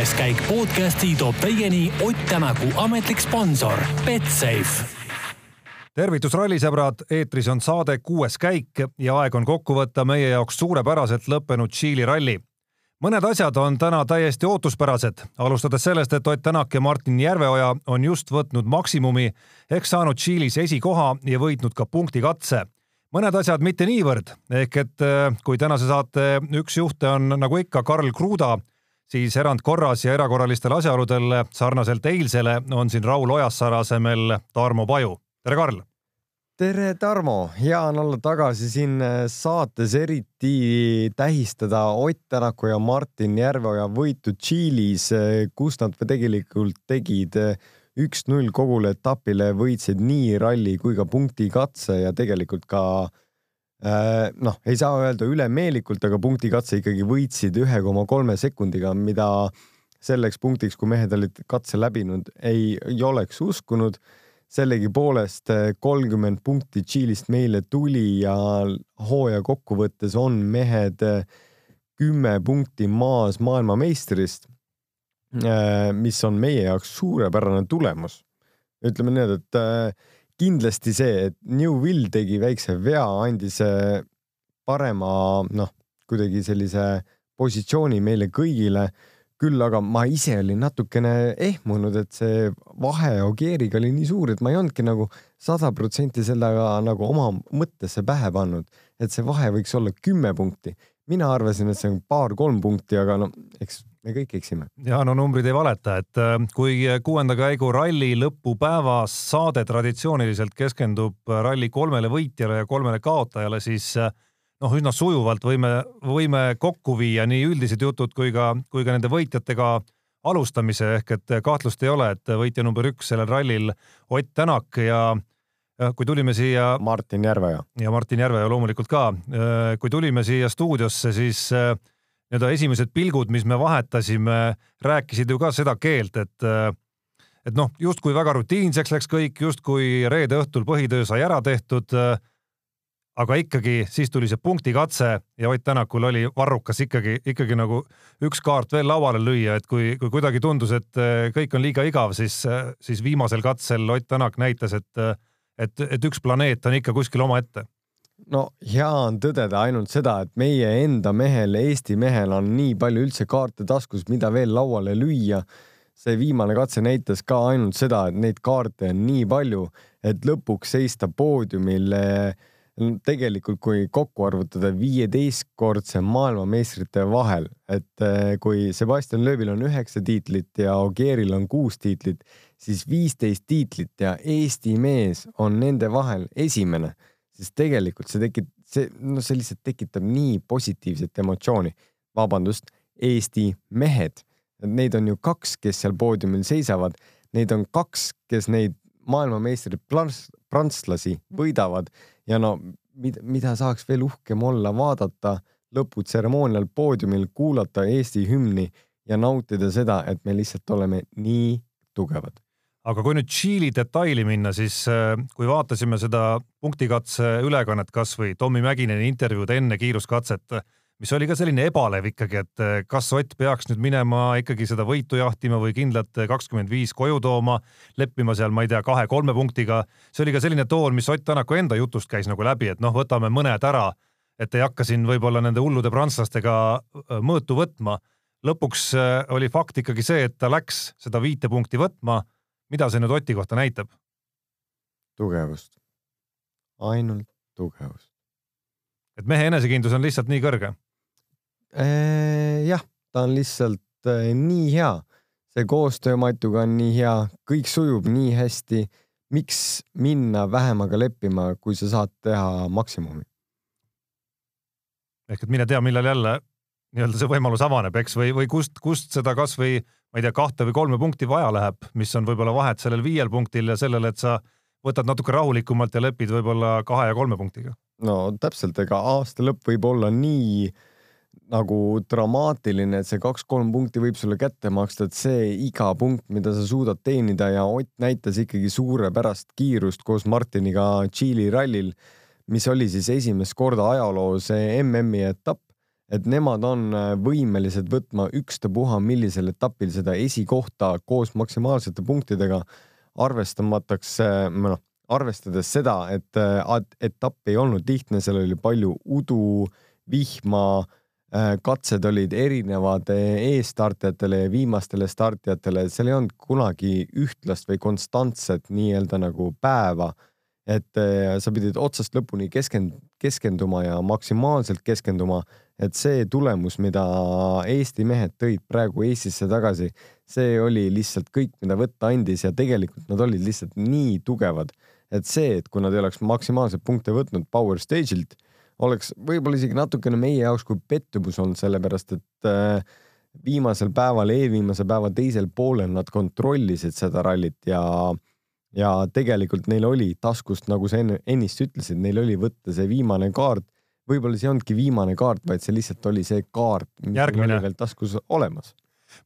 kuues käik podcasti toob teieni Ott Tänaku ametlik sponsor Betsafe. Tervitus, rallisõbrad, eetris on saade Kuues käik ja aeg on kokku võtta meie jaoks suurepäraselt lõppenud Tšiili ralli. mõned asjad on täna täiesti ootuspärased, alustades sellest, et Ott Tänak ja Martin Järveoja on just võtnud maksimumi ehk saanud Tšiilis esikoha ja võitnud ka punktikatse. Mõned asjad mitte niivõrd, ehk et äh, kui tänase saate üks juhte on nagu ikka Karl Kruda, siis erandkorras ja erakorralistel asjaoludel sarnaselt eilsele on siin Raul Ojasaare asemel Tarmo Paju. tere, Karl! tere, Tarmo, hea on olla tagasi siin saates, eriti tähistada Ott Tänaku ja Martin Järveoja võitu Tšiilis, kus nad tegelikult tegid üks-null kogule etapile võitsid nii ralli kui ka punktikatse ja tegelikult ka äh, noh, ei saa öelda ülemeelikult, aga punktikatse ikkagi võitsid ühe koma kolme sekundiga, mida selleks punktiks, kui mehed olid katse läbinud, ei, ei oleks uskunud. sellegipoolest äh, kolmkümmend punkti Tšiilist meile tuli ja hooaja kokkuvõttes on mehed äh, kümme punkti maas maailmameistrist Äh, mis on meie jaoks suurepärane tulemus. ütleme nii, et äh, kindlasti see, et New Will tegi väikse vea, andis äh, parema noh, kuidagi sellise positsiooni meile kõigile. küll aga ma ise olin natukene ehmunud, et see vahe Ogieriga oli nii suur, et ma ei olnudki nagu sada protsenti sellega nagu oma mõttesse pähe pannud, et see vahe võiks olla kümme punkti. Mina arvasin, et see on paar-kolm punkti, aga no eks me kõik eksime. ja no numbrid ei valeta, et äh, kui kuuenda käigu ralli lõpupäevas saade traditsiooniliselt keskendub ralli kolmele võitjale ja kolmele kaotajale, siis äh, noh, üsna sujuvalt võime, võime kokku viia nii üldised jutud kui ka, kui ka nende võitjatega alustamise ehk et kahtlust ei ole, et võitja number üks sellel rallil Ott Tänak ja kui tulime siia. Martin Järveoja. ja Martin Järveoja loomulikult ka. Äh, kui tulime siia stuudiosse, siis nii-öelda esimesed pilgud, mis me vahetasime, rääkisid ju ka seda keelt, et et noh, justkui väga rutiinseks läks kõik, justkui reede õhtul põhitöö sai ära tehtud. aga ikkagi siis tuli see punktikatse ja Ott Tänakul oli varrukas ikkagi, ikkagi nagu üks kaart veel lauale lüüa, et kui, kui kuidagi tundus, et kõik on liiga igav, siis, siis viimasel katsel Ott Tänak näitas, et, et, et üks planeet on ikka kuskil omaette no hea on tõdeda ainult seda, et meie enda mehel, Eesti mehel on nii palju üldse kaarte taskus, mida veel lauale lüüa. see viimane katse näitas ka ainult seda, et neid kaarte on nii palju, et lõpuks seista poodiumil tegelikult, kui kokku arvutada, viieteistkordse maailmameistrite vahel, et eh, kui Sebastian Loebil on üheksa tiitlit ja Ogieril on kuus tiitlit, siis viisteist tiitlit ja Eesti mees on nende vahel esimene siis tegelikult see tekib, see, no see lihtsalt tekitab nii positiivset emotsiooni. vabandust, Eesti mehed, neid on ju kaks, kes seal poodiumil seisavad, neid on kaks, kes neid maailmameistrid prantslasi võidavad. Ja no mida, mida saaks veel uhkem olla, vaadata lõputseremoonial poodiumil, kuulata Eesti hümni ja nautida seda, et me lihtsalt oleme nii tugevad aga kui nüüd Tšiili detaili minna, siis äh, kui vaatasime seda punktikatse ülekannet kasvõi Tommy Mäkineni intervjuud enne kiiruskatset, mis oli ka selline ebalev ikkagi, et äh, kas Ott peaks nüüd minema ikkagi seda võitu jahtima või kindlalt kakskümmend viis koju tooma, leppima seal, ma ei tea, kahe-kolme punktiga. see oli ka selline toon, mis Ott Tänaku enda jutust käis nagu läbi, et noh, võtame mõned ära, et ei hakka siin võib-olla nende hullude prantslastega äh, mõõtu võtma. lõpuks oli fakt ikkagi see, et ta läks seda viite punkti võtma mida see nüüd Oti kohta näitab? tugevust, ainult tugevust. et mehe enesekindlus on lihtsalt nii kõrge? Äh, jah, ta on lihtsalt äh, nii hea, see koostöö Matuga on nii hea, kõik sujub nii hästi. miks minna vähemaga leppima, kui sa saad teha maksimumi? ehk et mine tea, millal jälle nii-öelda see võimalus avaneb, eks, või, või kust, kust seda kasvõi ma ei tea, kahte või kolme punkti vaja läheb, mis on võib-olla vahet sellel viiel punktil ja sellel, et sa võtad natuke rahulikumalt ja lepid võib-olla kahe ja kolme punktiga. no täpselt, ega aasta lõpp võib olla nii nagu dramaatiline, et see kaks-kolm punkti võib sulle kätte maksta, et see iga punkt, mida sa suudad teenida ja Ott näitas ikkagi suurepärast kiirust koos Martiniga Tšiili rallil, mis oli siis esimest korda ajaloos MM-i etapp et nemad on äh, võimelised võtma ükstapuha millisel etapil seda esikohta koos maksimaalsete punktidega, arvestamatuks, noh, arvestades seda, et etapp ei olnud lihtne, seal oli palju udu, vihma Äh, katsed olid erinevad äh, eesstartijatele ja viimastele startijatele, seal ei olnud kunagi ühtlast või konstantset nii-öelda nagu päeva. et äh, sa pidid otsast lõpuni keskend-, keskenduma ja maksimaalselt keskenduma, et see tulemus, mida Eesti mehed tõid praegu Eestisse tagasi, see oli lihtsalt kõik, mida võtta andis ja tegelikult nad olid lihtsalt nii tugevad, et see, et kui nad ei oleks maksimaalselt punkte võtnud Power Stage'ilt oleks võib-olla isegi natukene meie jaoks kui pettumus olnud, sellepärast et äh, viimasel päeval, eelviimase päeva teisel poolel nad kontrollisid seda rallit ja ja tegelikult neil oli taskust, nagu sa enne, ennist ütlesid, neil oli võtta see viimane kaart. Võib-olla see ei olnudki viimane kaart, vaid see lihtsalt oli see kaart, mis Järgmine. oli veel taskus olemas.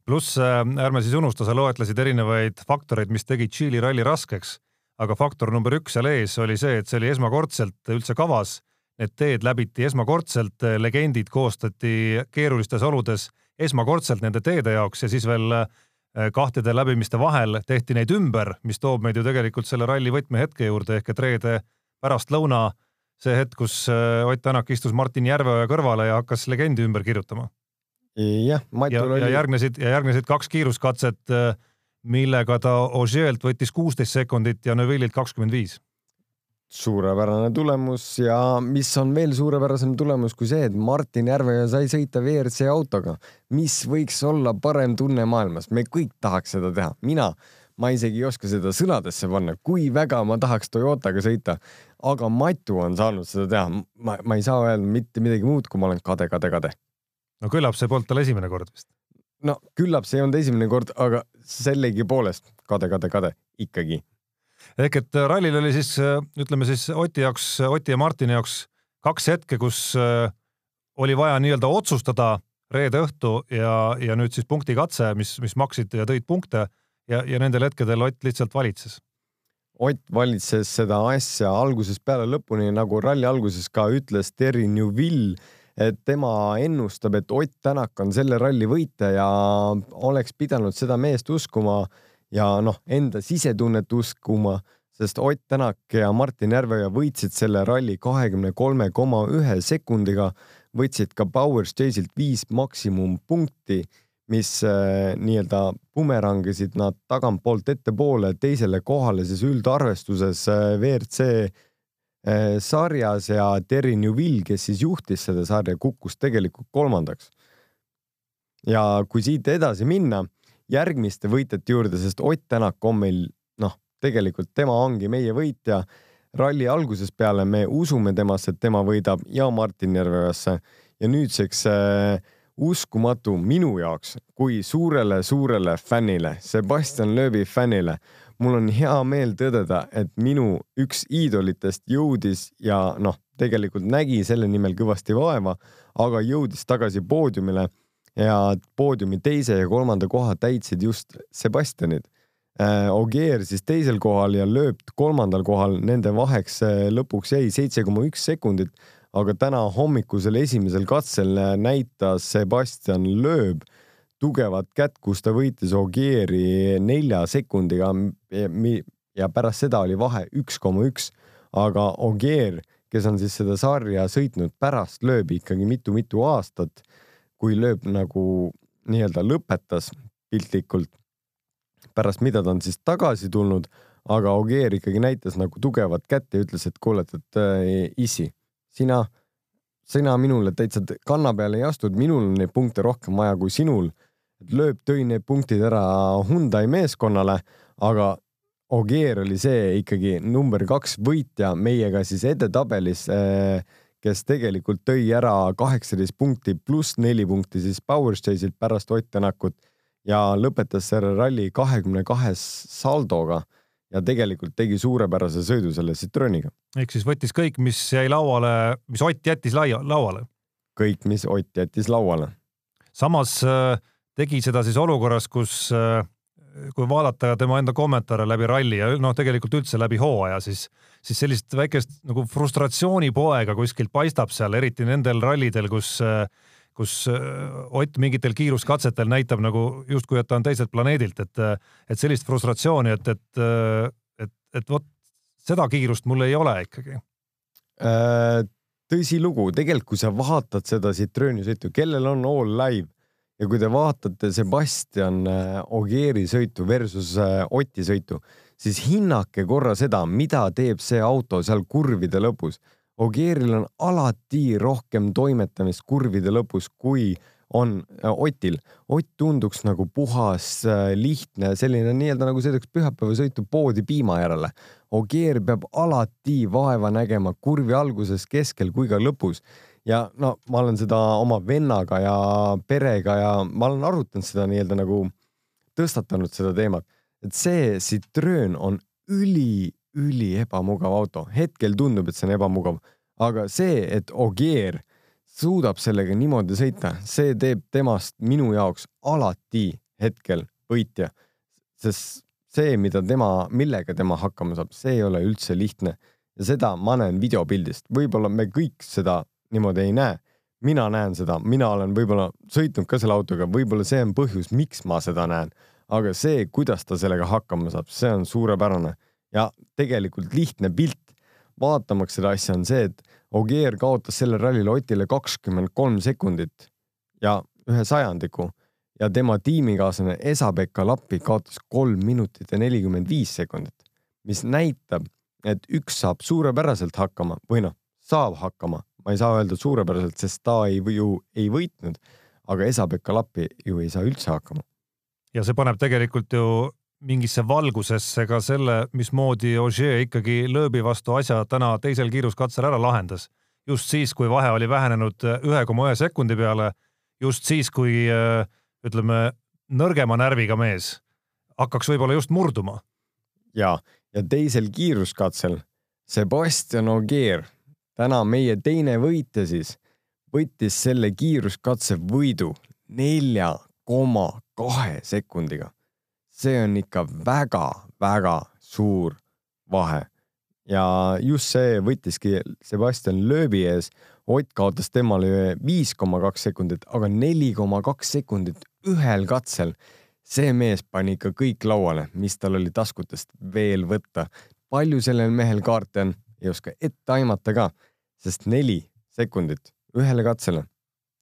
pluss äh, ärme siis unusta, sa loetlesid erinevaid faktoreid, mis tegid Tšiili ralli raskeks, aga faktor number üks seal ees oli see, et see oli esmakordselt üldse kavas Need teed läbiti esmakordselt, legendid koostati keerulistes oludes esmakordselt nende teede jaoks ja siis veel äh, kahtede läbimiste vahel tehti neid ümber, mis toob meid ju tegelikult selle ralli võtmehetke juurde ehk et reede pärastlõuna, see hetk, kus äh, Ott Tänak istus Martin Järveoja kõrvale ja hakkas legendi ümber kirjutama. jah, ja, oli... ja järgnesid ja järgnesid kaks kiiruskatset, äh, millega ta Ožeelt võttis kuusteist sekundit ja Neuvillilt kakskümmend viis suurepärane tulemus ja mis on veel suurepärasem tulemus kui see, et Martin Järveoja sai sõita WRC autoga. mis võiks olla parem tunne maailmas, me kõik tahaks seda teha, mina, ma isegi ei oska seda sõnadesse panna, kui väga ma tahaks Toyotaga sõita, aga Matu on saanud seda teha, ma, ma ei saa öelda mitte midagi muud, kui ma olen kade, kade, kade. no küllap see polnud tal esimene kord vist. no küllap see ei olnud esimene kord, aga sellegipoolest kade, kade, kade ikkagi ehk et äh, rallil oli siis äh, ütleme siis Oti jaoks, Oti ja Martini jaoks kaks hetke, kus äh, oli vaja nii-öelda otsustada reede õhtu ja, ja nüüd siis punktikatse, mis, mis maksid ja tõid punkte ja, ja nendel hetkedel Ott lihtsalt valitses. Ott valitses seda asja algusest peale lõpuni, nagu ralli alguses ka ütles Terry Newville, et tema ennustab, et Ott Tänak on selle ralli võitja ja oleks pidanud seda meest uskuma ja noh, enda sisetunnet uskuma, sest Ott Tänak ja Martin Järveoja võitsid selle ralli kahekümne kolme koma ühe sekundiga, võtsid ka Power Stage'ilt viis maksimumpunkti, mis äh, nii-öelda bumerangisid nad tagantpoolt ettepoole teisele kohale siis üldarvestuses äh, WRC äh, sarjas ja Terry Newville, kes siis juhtis seda sarja, kukkus tegelikult kolmandaks. ja kui siit edasi minna järgmiste võitjate juurde, sest Ott Tänak on meil noh, tegelikult tema ongi meie võitja. ralli algusest peale me usume temasse, et tema võidab ja Martin Järveojasse ja nüüdseks äh, uskumatu minu jaoks kui suurele-suurele fännile, Sebastian Loebi fännile. mul on hea meel tõdeda, et minu üks iidolitest jõudis ja noh, tegelikult nägi selle nimel kõvasti vaeva, aga jõudis tagasi poodiumile ja poodiumi teise ja kolmanda koha täitsid just Sebastianid. Äh, Ogier siis teisel kohal ja Lööp kolmandal kohal, nende vaheks äh, lõpuks jäi seitse koma üks sekundit, aga täna hommikusel esimesel katsel näitas Sebastian Lööb tugevat kätt, kus ta võitis Ogieri nelja sekundiga ja pärast seda oli vahe üks koma üks, aga Ogier, kes on siis seda sarja sõitnud pärast Lööbi ikkagi mitu-mitu aastat kui lööb nagu nii-öelda lõpetas piltlikult, pärast mida ta on siis tagasi tulnud, aga Ogier ikkagi näitas nagu tugevat kätt ja ütles, et kuule, et äh, issi, sina, sina minule täitsa kanna peale ei astu, et minul on neid punkte rohkem vaja kui sinul. lööb, tõi need punktid ära Hyundai meeskonnale, aga Ogier oli see ikkagi number kaks võitja meiega siis edetabelis äh, kes tegelikult tõi ära kaheksateist punkti pluss neli punkti siis Power Stage'ilt pärast Ott Tänakut ja lõpetas selle ralli kahekümne kahes saldoga ja tegelikult tegi suurepärase sõidu selle Citrooniga. ehk siis võttis kõik, mis jäi lauale, mis Ott jättis laia, lauale? kõik, mis Ott jättis lauale. samas äh, tegi seda siis olukorras, kus äh, kui vaadata tema enda kommentaare läbi ralli ja noh, tegelikult üldse läbi hooaja, siis, siis sellist väikest nagu frustratsioonipoega kuskilt paistab seal, eriti nendel rallidel, kus, kus Ott mingitel kiiruskatsetel näitab nagu justkui, et ta on teiselt planeedilt, et, et sellist frustratsiooni, et, et, et, et vot seda kiirust mul ei ole ikkagi tõsilugu, tegelikult kui sa vaatad seda Citrooni sõitu, kellel on all live ja kui te vaatate Sebastian äh, Ogieri sõitu versus äh, Oti sõitu, siis hinnake korra seda, mida teeb see auto seal kurvide lõpus. Ogieril on alati rohkem toimetamist kurvide lõpus, kui on äh, Otil. Ott tunduks nagu puhas, lihtne, selline nii-öelda nagu sõidaks pühapäevasõitu poodi piima järele. Ogier peab alati vaeva nägema kurvi alguses, keskel kui ka lõpus. ja no ma olen seda oma vennaga ja perega ja ma olen arutanud seda nii-öelda nagu tõstatanud seda teemat, et see Citroen on üli-üli ebamugav auto. hetkel tundub, et see on ebamugav, aga see, et Ogier suudab sellega niimoodi sõita, see teeb temast minu jaoks alati hetkel võitja, sest see, mida tema, millega tema hakkama saab, see ei ole üldse lihtne. Ja seda ma näen videopildist, võib-olla me kõik seda niimoodi ei näe. mina näen seda, mina olen võib-olla sõitnud ka selle autoga, võib-olla see on põhjus, miks ma seda näen, aga see, kuidas ta sellega hakkama saab, see on suurepärane ja tegelikult lihtne pilt vaatamaks seda asja on see, et Ogier kaotas sellel rallil Otile kakskümmend kolm sekundit ja ühe sajandiku ja tema tiimikaaslane Esa-Pekka Lappi kaotas kolm minutit ja nelikümmend viis sekundit, mis näitab, et üks saab suurepäraselt hakkama või noh, saab hakkama, ma ei saa öelda suurepäraselt, sest ta ei või ju ei võitnud, aga Esa-Pekka Lappi ju ei saa üldse hakkama. ja see paneb tegelikult ju mingisse valgusesse ka selle, mismoodi Ogier ikkagi lööbi vastu asja täna teisel kiiruskatsel ära lahendas. just siis, kui vahe oli vähenenud ühe koma ühe sekundi peale, just siis, kui äh, ütleme, nõrgema närviga mees hakkaks võib-olla just murduma. ja, ja teisel kiiruskatsel Sebastian Ogier, täna meie teine võitja siis, võttis selle kiiruskatse võidu nelja koma kahe sekundiga. See on ikka väga-väga suur vahe ja just see võttiski Sebastian lööbi ees. Ott kaotas temale viis koma kaks sekundit, aga neli koma kaks sekundit ühel katsel. see mees pani ikka kõik lauale, mis tal oli taskutest veel võtta. palju sellel mehel kaarte on, ei oska ette aimata ka, sest neli sekundit ühele katsele,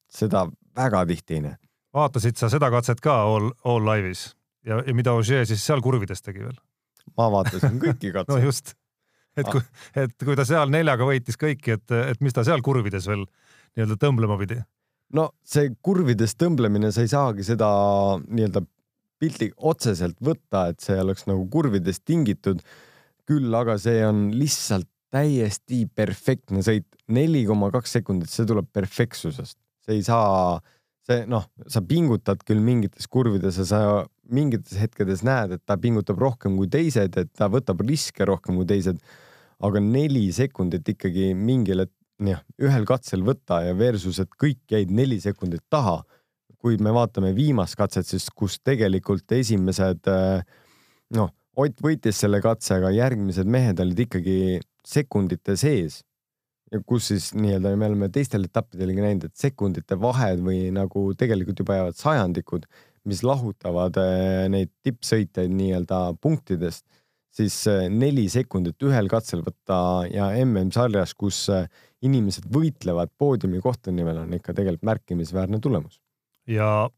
seda väga tihti ei näe. vaatasid sa seda katset ka All, All Live'is ja, ja mida Ogier siis seal kurvides tegi veel? ma vaatasin kõiki katseid. no just, et kui, et kui ta seal neljaga võitis kõiki, et, et mis ta seal kurvides veel nii-öelda tõmblema pidi? No see kurvides tõmblemine, sa ei saagi seda nii-öelda pilti otseselt võtta, et see oleks nagu kurvidest tingitud. küll aga see on lihtsalt täiesti perfektne sõit, neli koma kaks sekundit, see tuleb perfektsusest, see ei saa, see noh, sa pingutad küll mingites kurvides ja sa mingites hetkedes näed, et ta pingutab rohkem kui teised, et ta võtab riske rohkem kui teised. aga neli sekundit ikkagi mingil jah, ühel katsel võtta ja versus, et kõik jäid neli sekundit taha. kui me vaatame viimast katset, siis kus tegelikult esimesed äh, noh, Ott võitis selle katse, aga järgmised mehed olid ikkagi sekundite sees. ja kus siis nii-öelda me oleme teistel etappidelgi näinud, et sekundite vahed või nagu tegelikult juba jäävad sajandikud, mis lahutavad äh, neid tippsõitjaid nii-öelda punktidest siis äh, neli sekundit ühel katsel võtta ja MM-sarjas, kus inimesed võitlevad poodiumi kohta nimel, on ikka tegelikult märkimisväärne tulemus. ja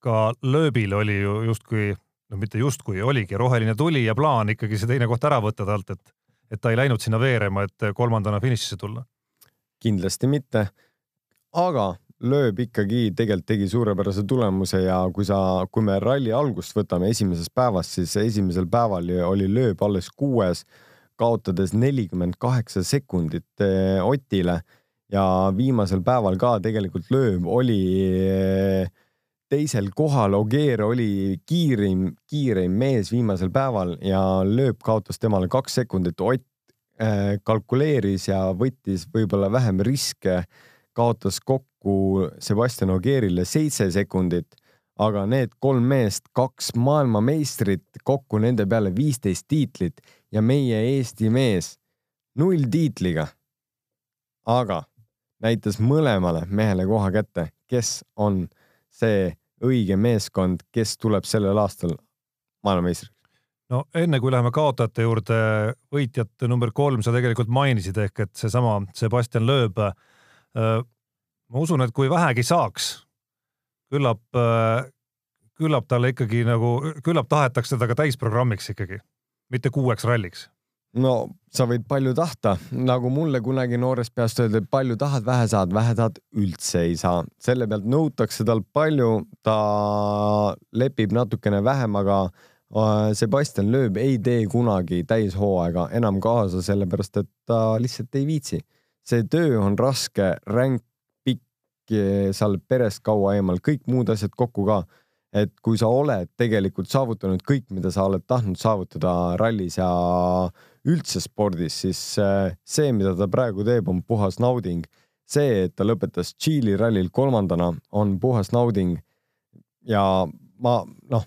ka lööbil oli ju justkui, no mitte justkui, oligi roheline tuli ja plaan ikkagi see teine koht ära võtta talt, et, et ta ei läinud sinna veerema, et kolmandana finišisse tulla. kindlasti mitte. aga lööb ikkagi tegelikult tegi suurepärase tulemuse ja kui sa, kui me ralli algust võtame esimesest päevast, siis esimesel päeval oli lööb alles kuues kaotades nelikümmend kaheksa sekundit eh, Otile ja viimasel päeval ka tegelikult lööb oli eh, teisel kohal, Ogier oli kiirim, kiireim mees viimasel päeval ja lööb kaotas temale kaks sekundit. Ott eh, kalkuleeris ja võttis võib-olla vähem riske, kaotas kokku Sebastian Ogierile seitse sekundit aga need kolm meest, kaks maailmameistrit, kokku nende peale viisteist tiitlit ja meie Eesti mees null tiitliga. aga näitas mõlemale mehele koha kätte, kes on see õige meeskond, kes tuleb sellel aastal maailmameistriks. no enne kui läheme kaotajate juurde, võitjat number kolm sa tegelikult mainisid ehk et seesama Sebastian Loeb. Ma usun, et kui vähegi saaks, küllap, küllap talle ikkagi nagu, küllap tahetakse teda ka täisprogrammiks ikkagi, mitte kuueks ralliks no sa võid palju tahta, nagu mulle kunagi noorest peast öeldi, palju tahad, vähe saad, vähe tahad, üldse ei saa. selle pealt nõutakse talt palju, ta lepib natukene vähem, aga Sebastian Loeb ei tee kunagi täishooaega enam kaasa, sellepärast et ta lihtsalt ei viitsi. See töö on raske, ränk, pikk, sa oled perest kaua eemal, kõik muud asjad kokku ka et kui sa oled tegelikult saavutanud kõik, mida sa oled tahtnud saavutada rallis ja üldse spordis, siis äh, see, mida ta praegu teeb, on puhas nauding. see, et ta lõpetas Tšiili rallil kolmandana, on puhas nauding. ja ma noh,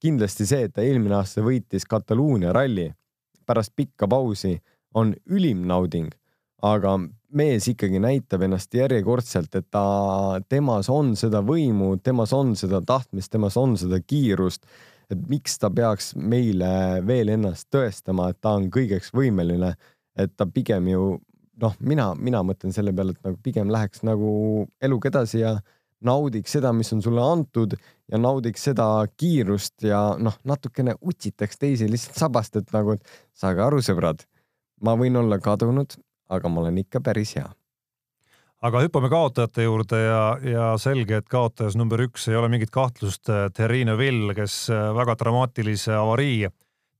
kindlasti see, et ta eelmine aasta võitis Kataloonia ralli pärast pikka pausi, on ülim nauding, aga mees ikkagi näitab ennast järjekordselt, et ta, temas on seda võimu, temas on seda tahtmist, temas on seda kiirust. Et miks ta peaks meile veel ennast tõestama, et ta on kõigeks võimeline, et ta pigem ju noh, mina, mina mõtlen selle peale, et nagu pigem läheks nagu eluga edasi ja naudiks seda, mis on sulle antud ja naudiks seda kiirust ja noh, natukene utsitaks teisi lihtsalt sabast, et nagu, et saage aru, sõbrad, ma võin olla kadunud, aga ma olen ikka päris hea aga hüppame kaotajate juurde ja, ja selge, et kaotajas number üks ei ole mingit kahtlust. Äh, Terrine Vill, kes äh, väga dramaatilise avarii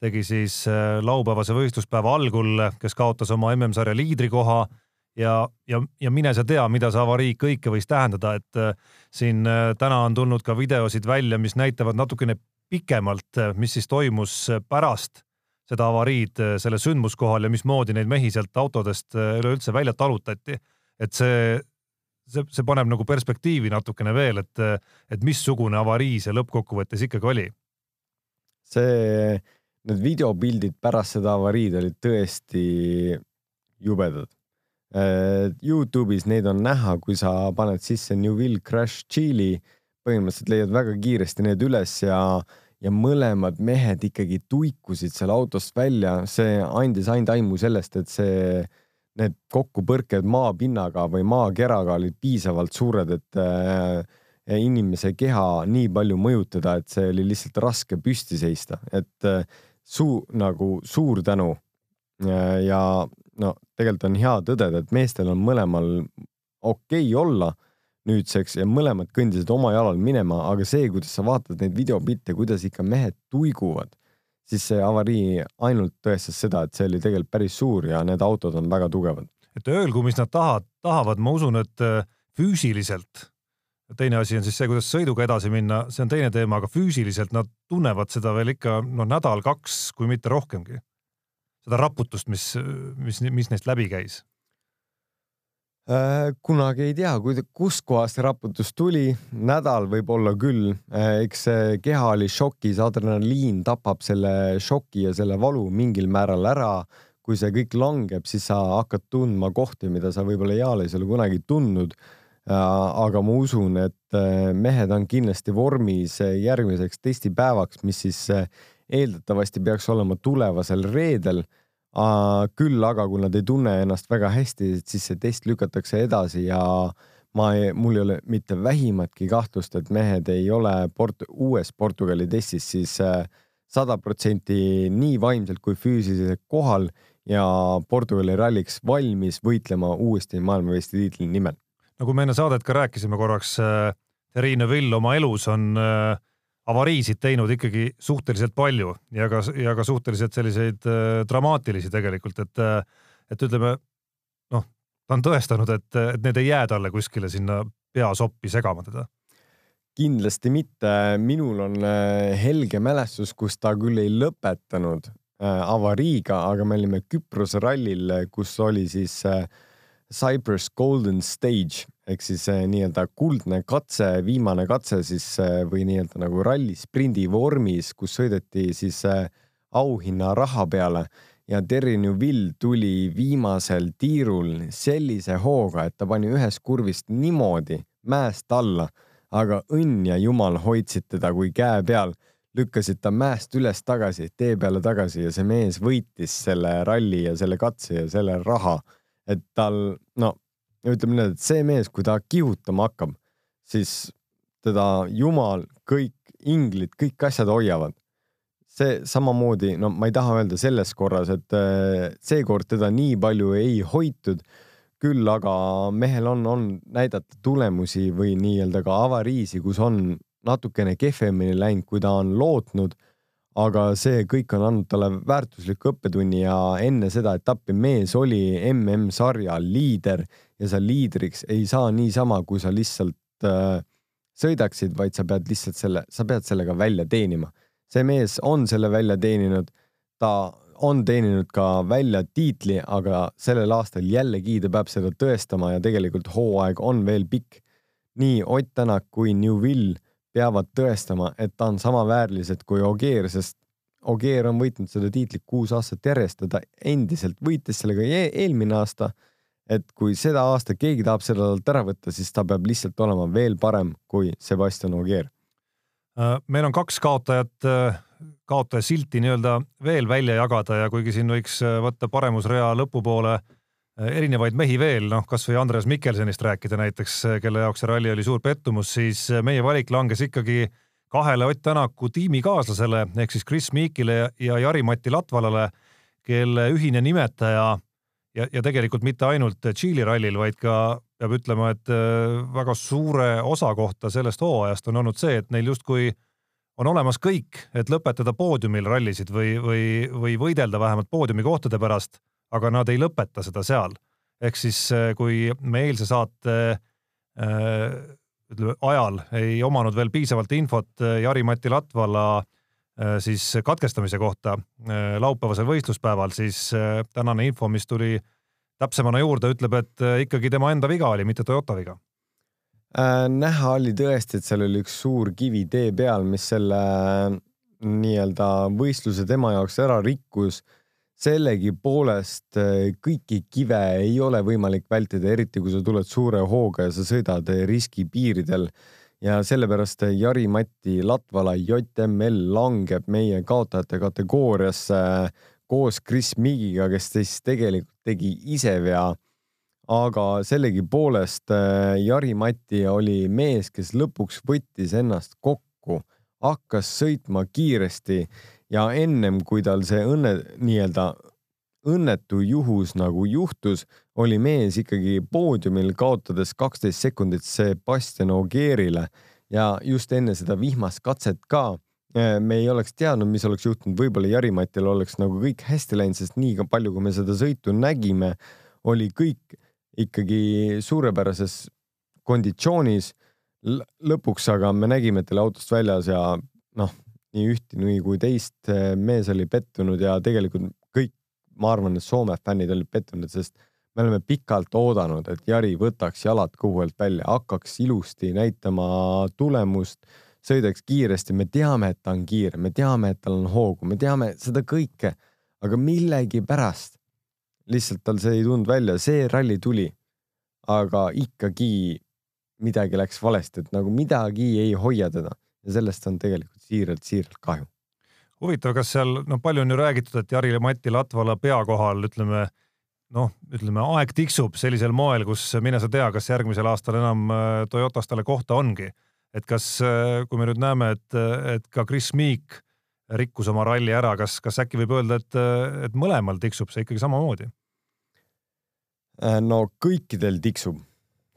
tegi siis äh, laupäevase võistluspäeva algul, kes kaotas oma MM-sarja liidrikoha ja, ja, ja mine sa tea, mida see avarii kõike võis tähendada, et siin täna on tulnud ka videosid välja, mis näitavad natukene pikemalt, mis siis toimus pärast seda avariid selle sündmuskohal ja mismoodi neid mehi sealt autodest üleüldse välja talutati et see, see, see paneb nagu perspektiivi natukene veel, et, et missugune avarii see lõppkokkuvõttes ikkagi oli. see, need videopildid pärast seda avariid olid tõesti jubedad. Äh, Youtube'is neid on näha, kui sa paned sisse New Will Crash Chili, põhimõtteliselt leiad väga kiiresti need üles ja ja mõlemad mehed ikkagi tuikusid seal autost välja, see andis ainult aimu sellest, et see need kokkupõrked maapinnaga või maakeraga olid piisavalt suured, et äh, inimese keha nii palju mõjutada, et see oli lihtsalt raske püsti seista, et äh, suu nagu suur tänu. ja no tegelikult on hea tõdeda, et meestel on mõlemal okei okay olla nüüdseks ja mõlemad kõndisid oma jalal minema, aga see, kuidas sa vaatad neid videopilte, kuidas ikka mehed tuiguvad siis see avarii ainult tõestas seda, et see oli tegelikult päris suur ja need autod on väga tugevad. et öelgu, mis nad tahavad, tahavad, ma usun, et äh, füüsiliselt, teine asi on siis see, kuidas sõiduga edasi minna, see on teine teema, aga füüsiliselt nad tunnevad seda veel ikka noh, nädal-kaks, kui mitte rohkemgi. seda raputust, mis, mis, mis neist läbi käis kunagi ei tea, kuskohast see raputus tuli, nädal võib-olla küll, äh, eks see keha oli šokis, adrenaliin tapab selle šoki ja selle valu mingil määral ära. kui see kõik langeb, siis sa hakkad tundma kohti, mida sa võib-olla eales ei ole kunagi tundnud. Äh, aga ma usun, et mehed on kindlasti vormis järgmiseks testipäevaks, mis siis eeldatavasti peaks olema tulevasel reedel küll aga, kui nad ei tunne ennast väga hästi, siis see test lükatakse edasi ja ma ei, mul ei ole mitte vähimatki kahtlust, et mehed ei ole port-, uues Portugali testis siis äh, sada protsenti nii vaimselt kui füüsiliselt kohal ja Portugali ralliks valmis võitlema uuesti maailmameistritiitli nimel. nagu me enne saadet ka rääkisime korraks, äh, Terrine Vill oma elus on äh avariisid teinud ikkagi suhteliselt palju ja ka, ja ka suhteliselt selliseid äh, dramaatilisi tegelikult, et, äh, et ütleme noh, ta on tõestanud, et, et need ei jää talle kuskile sinna peasoppi segama teda. Kindlasti mitte, minul on äh, helge mälestus, kus ta küll ei lõpetanud äh, avariiga, aga me olime Küprose rallil, kus oli siis Cyprus Golden Stage ehk siis eh, nii-öelda kuldne katse, viimane katse siis eh, või nii-öelda nagu ralli sprindi vormis, kus sõideti siis eh, auhinna raha peale. Ja Terry Newville tuli viimasel tiirul sellise hooga, et ta pani ühest kurvist niimoodi mäest alla, aga õnn ja jumal hoidsid teda kui käe peal, lükkasid ta mäest üles tagasi, tee peale tagasi ja see mees võitis selle ralli ja selle katse ja selle raha, et tal, no ütleme nii, et see mees, kui ta kihutama hakkab, siis teda jumal, kõik inglid, kõik asjad hoiavad see samamoodi, no ma ei taha öelda selles korras, et äh, seekord teda nii palju ei hoitud, küll aga mehel on, on näidata tulemusi või nii-öelda ka avariisi, kus on natukene kehvemini läinud, kui ta on lootnud. aga see kõik on andnud talle väärtusliku õppetunni ja enne seda etappi mees oli MM-sarja liider ja sa liidriks ei saa niisama, kui sa lihtsalt äh, sõidaksid, vaid sa pead lihtsalt selle, sa pead sellega välja teenima see mees on selle välja teeninud, ta on teeninud ka välja tiitli, aga sellel aastal jällegi ta peab seda tõestama ja tegelikult hooaeg on veel pikk. nii Ott Tänak kui Newvil peavad tõestama, et ta on samaväärilised kui Ogier, sest Ogier on võitnud seda tiitlit kuus aastat järjest ja ta endiselt võitis sellega e eelmine aasta. Et kui seda aastat keegi tahab selle talt ära võtta, siis ta peab lihtsalt olema veel parem kui Sebastian Ogier. Äh, meil on kaks kaotajat, äh, kaotaja silti nii-öelda veel välja jagada ja kuigi siin võiks äh, võtta paremusrea lõpupoole erinevaid mehi veel, noh, kasvõi Andres Mikkelsenist rääkida näiteks, kelle jaoks see ralli oli suur pettumus, siis meie valik langes ikkagi kahele Ott Tänaku tiimikaaslasele ehk siis Chris Meekile ja Jari-Mati Latvalale, kelle ühine nimetaja ja, ja tegelikult mitte ainult Tšiili rallil, vaid ka peab ütlema, et äh, väga suure osa kohta sellest hooajast on olnud see, et neil justkui on olemas kõik, et lõpetada poodiumil rallisid või, või, või võidelda vähemalt poodiumi kohtade pärast, aga nad ei lõpeta seda seal. ehk siis, äh, kui me eilse saate äh, ütleme ajal ei omanud veel piisavalt infot Jari-Mati Latvala siis katkestamise kohta laupäevasel võistluspäeval, siis tänane info, mis tuli täpsemana juurde, ütleb, et äh, ikkagi tema enda viga oli, mitte Toyota viga äh,. näha oli tõesti, et seal oli üks suur kivi tee peal, mis selle äh, nii-öelda võistluse tema jaoks ära rikkus. sellegipoolest äh, kõiki kive ei ole võimalik vältida, eriti kui sa tuled suure hooga ja sa sõidad riskipiiridel ja sellepärast Jari-Mati Latvala JML langeb meie kaotajate kategooriasse koos Chris Migiga, kes siis tegelikult tegi ise vea. aga sellegipoolest äh, Jari-Mati oli mees, kes lõpuks võttis ennast kokku, hakkas sõitma kiiresti ja ennem kui tal see õnne, nii-öelda õnnetu juhus nagu juhtus, oli mees ikkagi poodiumil, kaotades kaksteist sekundit Sebastian Ogierile ja just enne seda vihmast katset ka Äh, me ei oleks teadnud, mis oleks juhtunud, võib-olla Jari-Matil oleks nagu kõik hästi läinud, sest nii palju, kui me seda sõitu nägime, oli kõik ikkagi suurepärases konditsioonis. lõpuks aga me nägime, et ta oli autost väljas ja noh, nii üht nii kui teist äh, mees oli pettunud ja tegelikult kõik, ma arvan, et Soome fännid olid pettunud, sest me oleme pikalt oodanud, et Jari võtaks jalad kuhuelt välja, hakkaks ilusti näitama tulemust sõidaks kiiresti, me teame, et ta on kiire, me teame, et tal on hoogu, me teame seda kõike, aga millegipärast lihtsalt tal see ei tulnud välja, see ralli tuli, aga ikkagi midagi läks valesti, et nagu midagi ei hoia teda. Ja sellest on tegelikult siiralt-siiralt kahju. huvitav, kas seal, noh, palju on ju räägitud, et Jari-Mati Latvala pea kohal, ütleme noh, ütleme aeg tiksub sellisel moel, kus mine sa tea, kas järgmisel aastal enam äh, Toyotas talle kohta ongi. Et kas, äh, kui me nüüd näeme, et, et ka Chris Meek rikkus oma ralli ära, kas, kas äkki võib öelda, et, et mõlemal tiksub see ikkagi samamoodi? Äh, no kõikidel tiksub,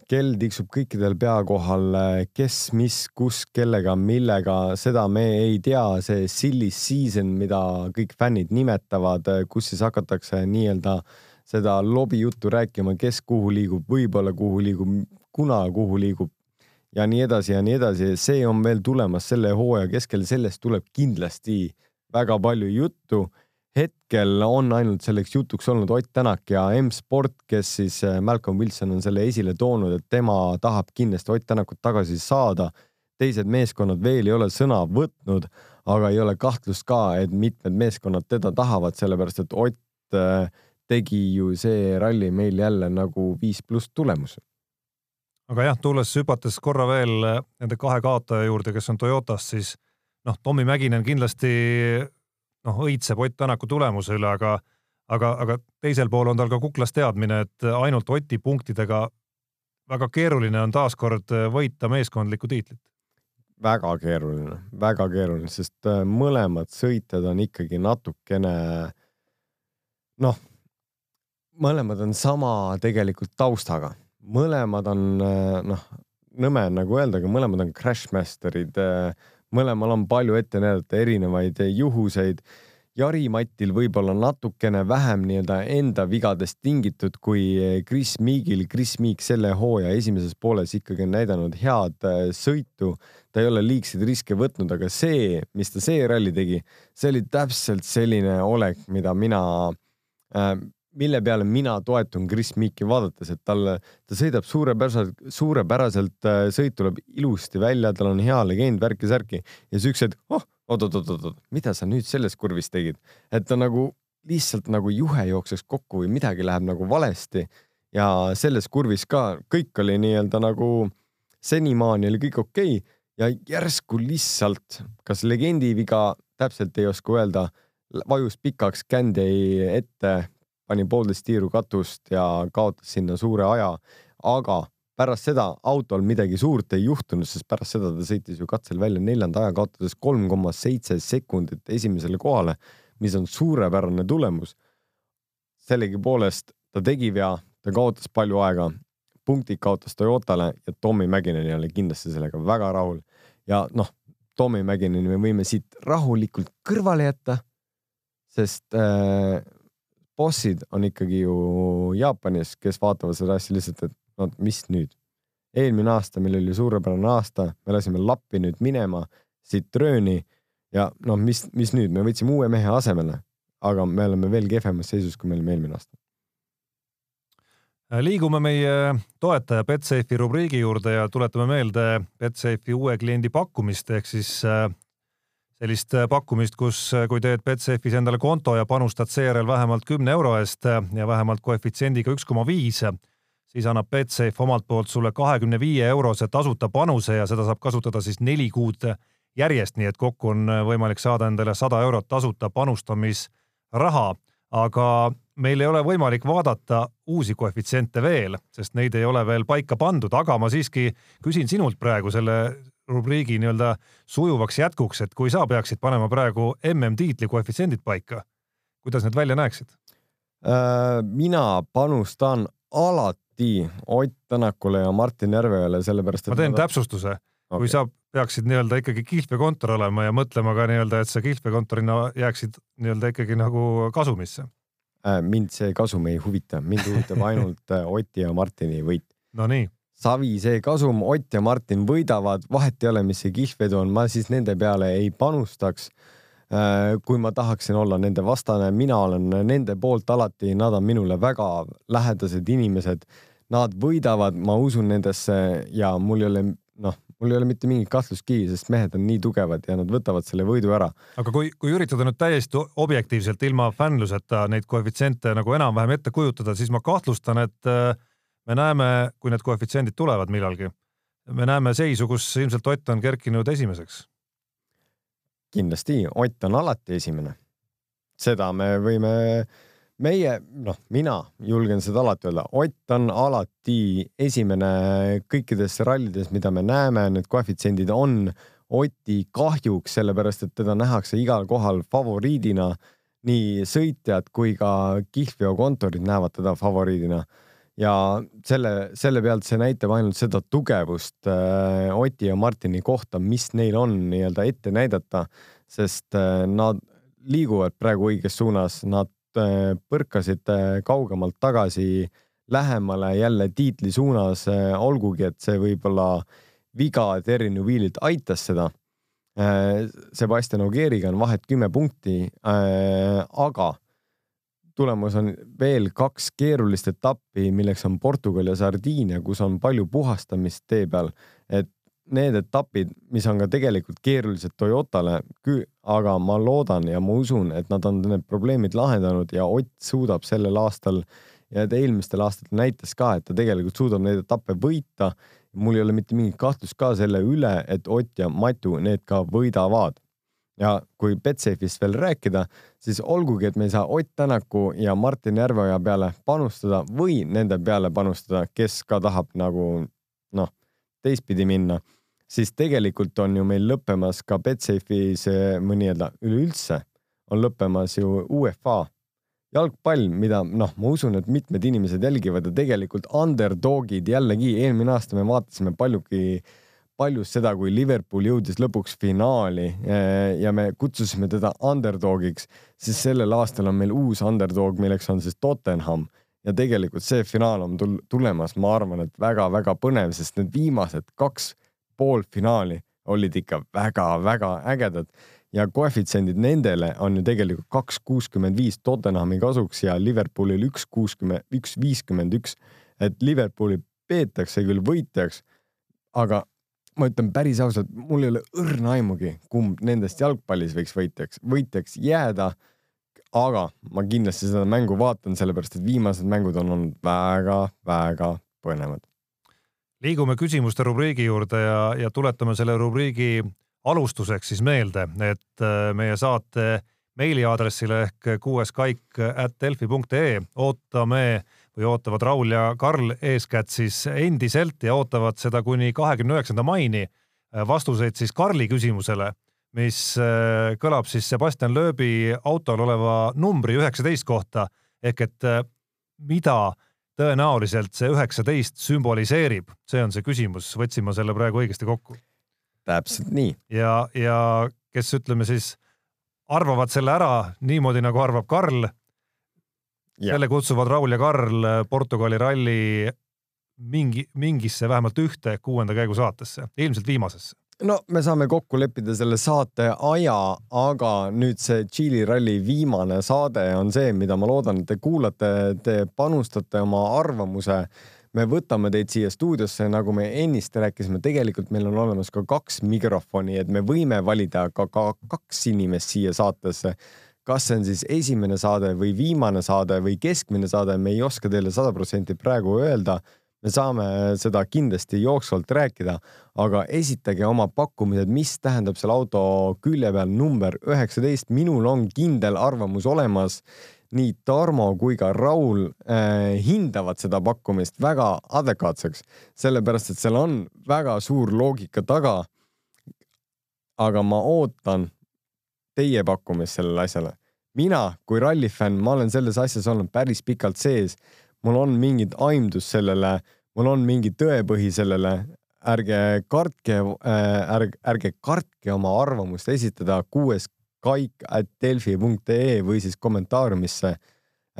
kell tiksub kõikidel pea kohal, kes, mis, kus, kellega, millega, seda me ei tea, see silly season, mida kõik fännid nimetavad, kus siis hakatakse nii-öelda seda lobijuttu rääkima, kes kuhu liigub, võib-olla kuhu liigub, kuna kuhu liigub ja nii edasi ja nii edasi, see on veel tulemas selle hooaja keskel, sellest tuleb kindlasti väga palju juttu. hetkel on ainult selleks jutuks olnud Ott Tänak ja M-Sport, kes siis äh, Malcolm Wilson on selle esile toonud, et tema tahab kindlasti Ott Tänakut tagasi saada. teised meeskonnad veel ei ole sõna võtnud, aga ei ole kahtlust ka, et mitmed meeskonnad teda tahavad, sellepärast et Ott äh, tegi ju see ralli meil jälle nagu viis pluss tulemuse. aga jah, tulles hüpates korra veel äh, nende kahe kaotaja juurde, kes on Toyotas, siis noh, Tommy Mäkinen kindlasti noh, õitseb Ott Tänaku tulemuse üle, aga aga, aga teisel pool on tal ka kuklas teadmine, et ainult Oti punktidega väga keeruline on taaskord võita meeskondlikku tiitlit väga keeruline, väga keeruline, sest äh, mõlemad sõitjad on ikkagi natukene noh, mõlemad on sama tegelikult taustaga, mõlemad on äh, noh, nõme on nagu öelda, aga mõlemad on crashmaster'id. Äh, mõlemal on palju ette näidata erinevaid juhuseid Jari-Matil võib-olla natukene vähem nii-öelda enda vigadest tingitud kui Chris Meagil. Chris Meag selle hooaja esimeses pooles ikkagi on näidanud head äh, sõitu, ta ei ole liigseid riske võtnud, aga see, mis ta see ralli tegi, see oli täpselt selline olek, mida mina äh,, mille peale mina toetun Chris Meeki vaadates, et talle, ta sõidab suurepäraselt, suurepäraselt, äh, sõit tuleb ilusti välja, tal on hea legend, värki-särki ja siuksed, oh oot-oot-oot-oot, mida sa nüüd selles kurvis tegid, et ta nagu lihtsalt nagu juhe jookseks kokku või midagi läheb nagu valesti. Ja selles kurvis ka kõik oli nii-öelda nagu senimaani oli kõik okei. Okay, ja järsku lihtsalt, kas legendi viga, täpselt ei oska öelda, vajus pikaks kändi ette, pani poolteist tiiru katust ja kaotas sinna suure aja, aga pärast seda autol midagi suurt ei juhtunud, sest pärast seda ta sõitis ju katsel välja neljanda aja, kaotades kolm koma seitse sekundit esimesele kohale, mis on suurepärane tulemus. sellegipoolest ta tegi vea, ta kaotas palju aega, punktid kaotas Toyotale ja Tommy Mäkineni oli kindlasti sellega väga rahul. ja noh, Tommy Mäkineni me võime siit rahulikult kõrvale jätta, sest äh, bossid on ikkagi ju Jaapanis, kes vaatavad seda asja lihtsalt, et no mis nüüd? eelmine aasta meil oli suurepärane aasta, me lasime lappi nüüd minema, Citrooni ja noh, mis, mis nüüd, me võtsime uue mehe asemele, aga me oleme veel kehvemas seisus, kui me olime eelmine aasta. liigume meie toetaja Betsafe'i rubriigi juurde ja tuletame meelde Betsafe'i uue kliendi pakkumist ehk siis äh, sellist pakkumist, kus, kui teed Betsafe'is endale konto ja panustad seejärel vähemalt kümne euro eest ja vähemalt koefitsiendiga üks koma viis siis annab Betsafe omalt poolt sulle kahekümne viie eurose tasuta panuse ja seda saab kasutada siis neli kuud järjest, nii et kokku on võimalik saada endale sada eurot tasuta panustamisraha, aga meil ei ole võimalik vaadata uusi koefitsiente veel, sest neid ei ole veel paika pandud, aga ma siiski küsin sinult praegu selle rubriigi nii-öelda sujuvaks jätkuks, et kui sa peaksid panema praegu MM-tiitli koefitsiendid paika, kuidas need välja näeksid? Äh, mina panustan alati Ott Tänakule ja Martin Järveojale, sellepärast et ma teen ma... täpsustuse okay.. kui sa peaksid nii-öelda ikkagi kihlvekontor olema ja mõtlema ka nii-öelda, et sa kihlvekontorina jääksid nii-öelda ikkagi nagu kasumisse äh,. mind see kasum ei huvita, mind huvitab ainult äh, Oti ja Martini võit. Nonii. Savi see kasum, Ott ja Martin võidavad, vahet ei ole, mis see kihlvedu on, ma siis nende peale ei panustaks äh, kui ma tahaksin olla nende vastane, mina olen nende poolt alati, nad on minule väga lähedased inimesed nad võidavad, ma usun nendesse ja mul ei ole noh, mul ei ole mitte mingit kahtlustki, sest mehed on nii tugevad ja nad võtavad selle võidu ära. aga kui, kui üritada nüüd täiesti objektiivselt ilma fännluseta neid koefitsiente nagu enam-vähem ette kujutada, siis ma kahtlustan, et äh, me näeme, kui need koefitsiendid tulevad millalgi, me näeme seisu, kus ilmselt Ott on kerkinud esimeseks. kindlasti, Ott on alati esimene. seda me võime meie, noh, mina julgen seda alati öelda, Ott on alati esimene kõikides rallides, mida me näeme, need koefitsiendid on Oti kahjuks, sellepärast et teda nähakse igal kohal favoriidina. nii sõitjad kui ka kihlveokontorid näevad teda favoriidina ja selle, selle pealt see näitab ainult seda tugevust äh, Oti ja Martini kohta, mis neil on nii-öelda ette näidata, sest äh, nad liiguvad praegu õiges suunas, nad Äh, põrkasid äh, kaugemalt tagasi lähemale jälle tiitli suunas, äh, olgugi et see võib-olla viga Terry Newvillilt aitas seda. Sebastian Ogieriga on vahet kümme punkti, aga tulemas on veel kaks keerulist etappi, milleks on Portugal ja Sardiinia, kus on palju puhastamist tee peal, et need etapid, mis on ka tegelikult keerulised Toyotale, aga ma loodan ja ma usun, et nad on need probleemid lahendanud ja Ott suudab sellel aastal ja ta eelmistel aastatel näitas ka, et ta tegelikult suudab neid etappe võita. mul ei ole mitte mingit kahtlust ka selle üle, et Ott ja Matu need ka võidavad ja kui Betsafe'ist veel rääkida, siis olgugi, et me ei saa Ott Tänaku ja Martin Järveoja peale panustada või nende peale panustada, kes ka tahab nagu noh, teistpidi minna, siis tegelikult on ju meil lõppemas ka Betsafe'is või nii-öelda üleüldse on lõppemas ju UEFA jalgpall, mida noh, ma usun, et mitmed inimesed jälgivad ja tegelikult underdog'id jällegi eelmine aasta me vaatasime paljugi äh, paljus seda, kui Liverpool jõudis lõpuks finaali eh, ja me kutsusime teda underdogiks, siis sellel aastal on meil uus underdog, milleks on siis Tottenham. Ja tegelikult see finaal on tul tulemas, ma arvan, et väga-väga põnev, sest need viimased kaks poolfinaali olid ikka väga-väga ägedad. Ja koefitsiendid nendele on ju tegelikult kaks kuuskümmend viis Tottenhami kasuks ja Liverpoolil üks kuuskümmend, üks viiskümmend üks, et Liverpooli peetakse küll võitjaks, aga ma ütlen päris ausalt, mul ei ole õrna aimugi, kumb nendest jalgpallis võiks võitjaks, võitjaks jääda. aga ma kindlasti seda mängu vaatan, sellepärast et viimased mängud on olnud väga-väga põnevad. liigume küsimuste rubriigi juurde ja, ja tuletame selle rubriigi alustuseks siis meelde, et äh, meie saate meiliaadressile ehk kuueskaik at delfi.ee ootame või ootavad Raul ja Karl eeskätt siis endiselt ja ootavad seda kuni kahekümne üheksanda maini äh, vastuseid siis Karli küsimusele, mis äh, kõlab siis Sebastian Loebi autol oleva numbri üheksateist kohta ehk et äh, mida tõenäoliselt see üheksateist sümboliseerib, see on see küsimus, võtsin ma selle praegu õigesti kokku? täpselt nii. ja, ja kes ütleme siis arvavad selle ära niimoodi, nagu arvab Karl selle kutsuvad Raul ja Karl Portugali ralli mingi, mingisse vähemalt ühte kuuenda käigu saatesse, ilmselt viimasesse. No me saame kokku leppida selle saate aja, aga nüüd see Tšiili ralli viimane saade on see, mida ma loodan, et te kuulate, te panustate oma arvamuse. me võtame teid siia stuudiosse, nagu me ennist rääkisime, tegelikult meil on olemas ka kaks mikrofoni, et me võime valida ka, ka kaks inimest siia saatesse kas see on siis esimene saade või viimane saade või keskmine saade, me ei oska teile sada protsenti praegu öelda. me saame seda kindlasti jooksvalt rääkida, aga esitage oma pakkumised, mis tähendab selle auto külje peal number üheksateist. minul on kindel arvamus olemas. nii Tarmo kui ka Raul äh, hindavad seda pakkumist väga adekvaatseks, sellepärast et seal on väga suur loogika taga. aga ma ootan teie pakkumist sellele asjale. mina kui rallifänn, ma olen selles asjas olnud päris pikalt sees. mul on mingit aimdust sellele, mul on mingi tõepõhi sellele. ärge kartke äh,, ärge, ärge kartke oma arvamust esitada kuues kaik at delfi.ee või siis kommentaariumisse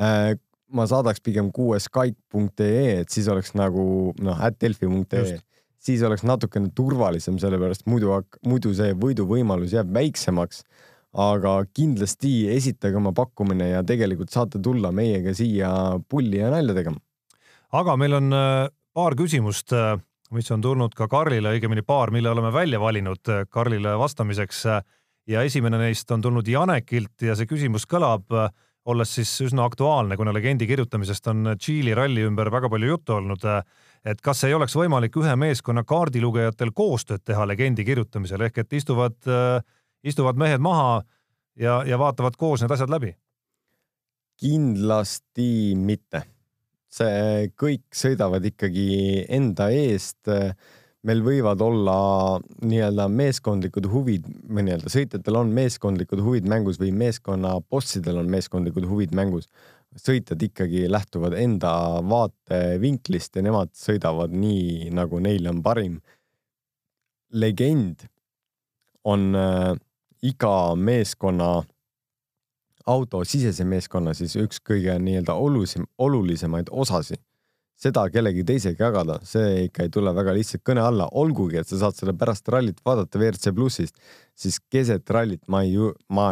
äh,. ma saadaks pigem kuueskaik.ee, et siis oleks nagu noh, at delfi.ee siis oleks natukene turvalisem, sellepärast muidu, muidu see võiduvõimalus jääb väiksemaks aga kindlasti esitage oma pakkumine ja tegelikult saate tulla meiega siia pulli ja nalja tegema. aga meil on äh, paar küsimust, äh, mis on tulnud ka Karlile, õigemini paar, mille oleme välja valinud äh, Karlile vastamiseks. ja esimene neist on tulnud Janekilt ja see küsimus kõlab, olles siis üsna aktuaalne, kuna legendi kirjutamisest on Tšiili ralli ümber väga palju juttu olnud. et kas ei oleks võimalik ühe meeskonna kaardilugejatel koostööd teha legendi kirjutamisel ehk et istuvad äh, istuvad mehed maha ja, ja vaatavad koos need asjad läbi? kindlasti mitte. see kõik sõidavad ikkagi enda eest. meil võivad olla nii-öelda meeskondlikud huvid või nii-öelda sõitjatel on meeskondlikud huvid mängus või meeskonna bossidel on meeskondlikud huvid mängus. sõitjad ikkagi lähtuvad enda vaatevinklist ja nemad sõidavad nii, nagu neile on parim. legend on äh, iga meeskonna, autosisese meeskonna siis üks kõige nii-öelda olulisem, olulisemaid osasid. seda kellegi teisega jagada, see ikka ei tule väga lihtsalt kõne alla, olgugi et sa saad selle pärast rallit vaadata WRC plussist, siis keset rallit ma ei, ma,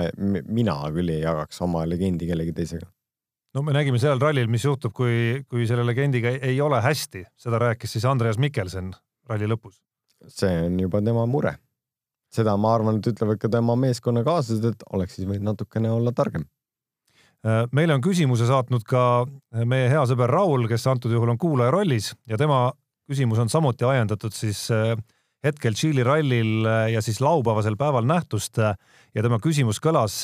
mina küll ei jagaks oma legendi kellegi teisega no me nägime sellel rallil, mis juhtub, kui, kui selle legendiga ei ole hästi, seda rääkis siis Andreas Mikkelsen ralli lõpus. see on juba tema mure seda ma arvan, et ütlevad ka tema meeskonnakaaslased, et oleks siis võinud natukene olla targem. meile on küsimuse saatnud ka meie hea sõber Raul, kes antud juhul on kuulaja rollis ja tema küsimus on samuti ajendatud siis hetkel Tšiili rallil ja siis laupäevasel päeval nähtust ja tema küsimus kõlas,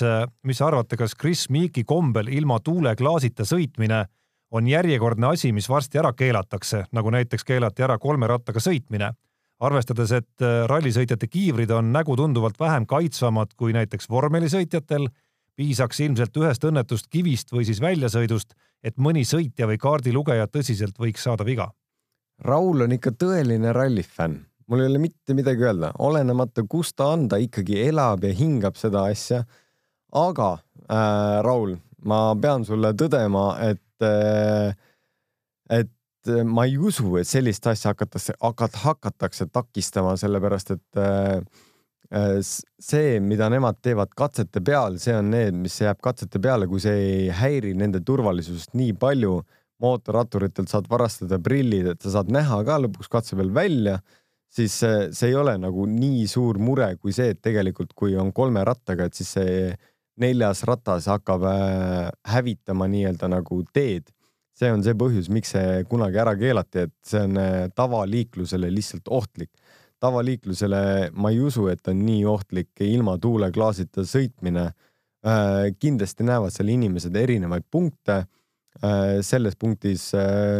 mis arvate, kas Chris Meeki kombel ilma tuuleklaasita sõitmine on järjekordne asi, mis varsti ära keelatakse, nagu näiteks keelati ära kolme rattaga sõitmine. Arvestades, et rallisõitjate kiivrid on nägu tunduvalt vähem kaitsvamad kui näiteks vormelisõitjatel, piisaks ilmselt ühest õnnetust kivist või siis väljasõidust, et mõni sõitja või kaardilugeja tõsiselt võiks saada viga. Raul on ikka tõeline rallifänn mul ei ole mitte midagi öelda, olenemata, kus ta on, ta ikkagi elab ja hingab seda asja. aga äh, Raul, ma pean sulle tõdema, et äh,, et ma ei usu, et sellist asja hakatakse, hakat-, hakatakse takistama, sellepärast et äh, äh see, mida nemad teevad katsete peal, see on need, mis jääb katsete peale, kui see ei häiri nende turvalisust nii palju. mootorratturitelt saad varastada prillid, et sa saad näha ka lõpuks katse peal välja siis see, ei ole nagu nii suur mure kui see, et tegelikult, kui on kolme rattaga, et siis see neljas ratas hakkab äh, hävitama nii-öelda nagu teed. See on see põhjus, miks see kunagi ära keelati, et see on äh, tavaliiklusele lihtsalt ohtlik. tavaliiklusele ma ei usu, et on nii ohtlik ilma tuuleklaasita sõitmine. Äh, kindlasti näevad seal inimesed erinevaid punkte. selles punktis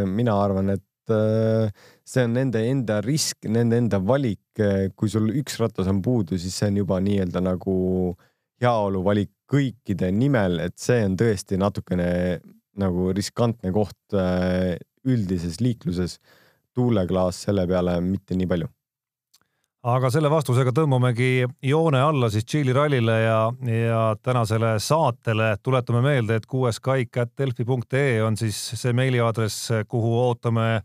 mina arvan, et Äh, see on nende enda risk, nende enda valik. kui sul üks ratas on puudu, siis see on juba nii-öelda nagu heaolu valik kõikide nimel, et see on tõesti natukene nagu riskantne koht äh, üldises liikluses. tuuleklaas selle peale mitte nii palju aga selle vastusega tõmbamegi joone alla siis Tšiili rallile ja, ja tänasele saatele tuletame meelde, et kuueskaik.delfi.ee on siis see meiliaadress, kuhu ootame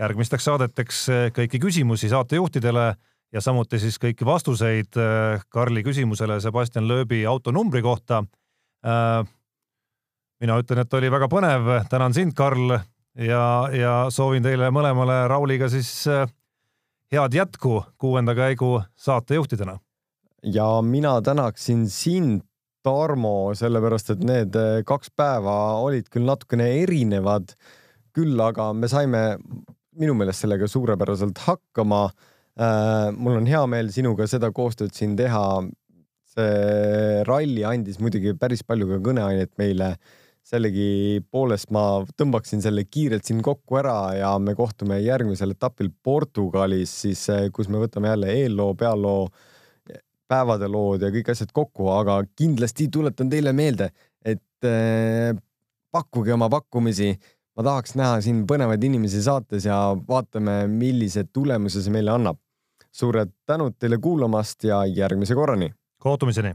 järgmisteks saadeteks kõiki küsimusi saatejuhtidele ja samuti siis kõiki vastuseid eh, Karli küsimusele Sebastian Lööbi autonumbri kohta. Mina ütlen, et oli väga põnev, tänan sind, Karl ja, ja soovin teile mõlemale Rauliga siis head jätku kuuenda käigu saatejuhtidena. ja mina tänaksin sind, Tarmo, sellepärast et need kaks päeva olid küll natukene erinevad, küll aga me saime minu meelest sellega suurepäraselt hakkama. Äh, mul on hea meel sinuga seda koostööd siin teha. see ralli andis muidugi päris palju ka kõneainet meile. Sellegipoolest ma tõmbaksin selle kiirelt siin kokku ära ja me kohtume järgmisel etapil Portugalis, siis äh, kus me võtame jälle eelloo, pealoo, päevade lood ja kõik asjad kokku, aga kindlasti tuletan teile meelde, et äh, pakkuge oma pakkumisi ma tahaks näha siin põnevaid inimesi saates ja vaatame, millise tulemuse see meile annab. suured tänud teile kuulamast ja järgmise korrani. kohtumiseni.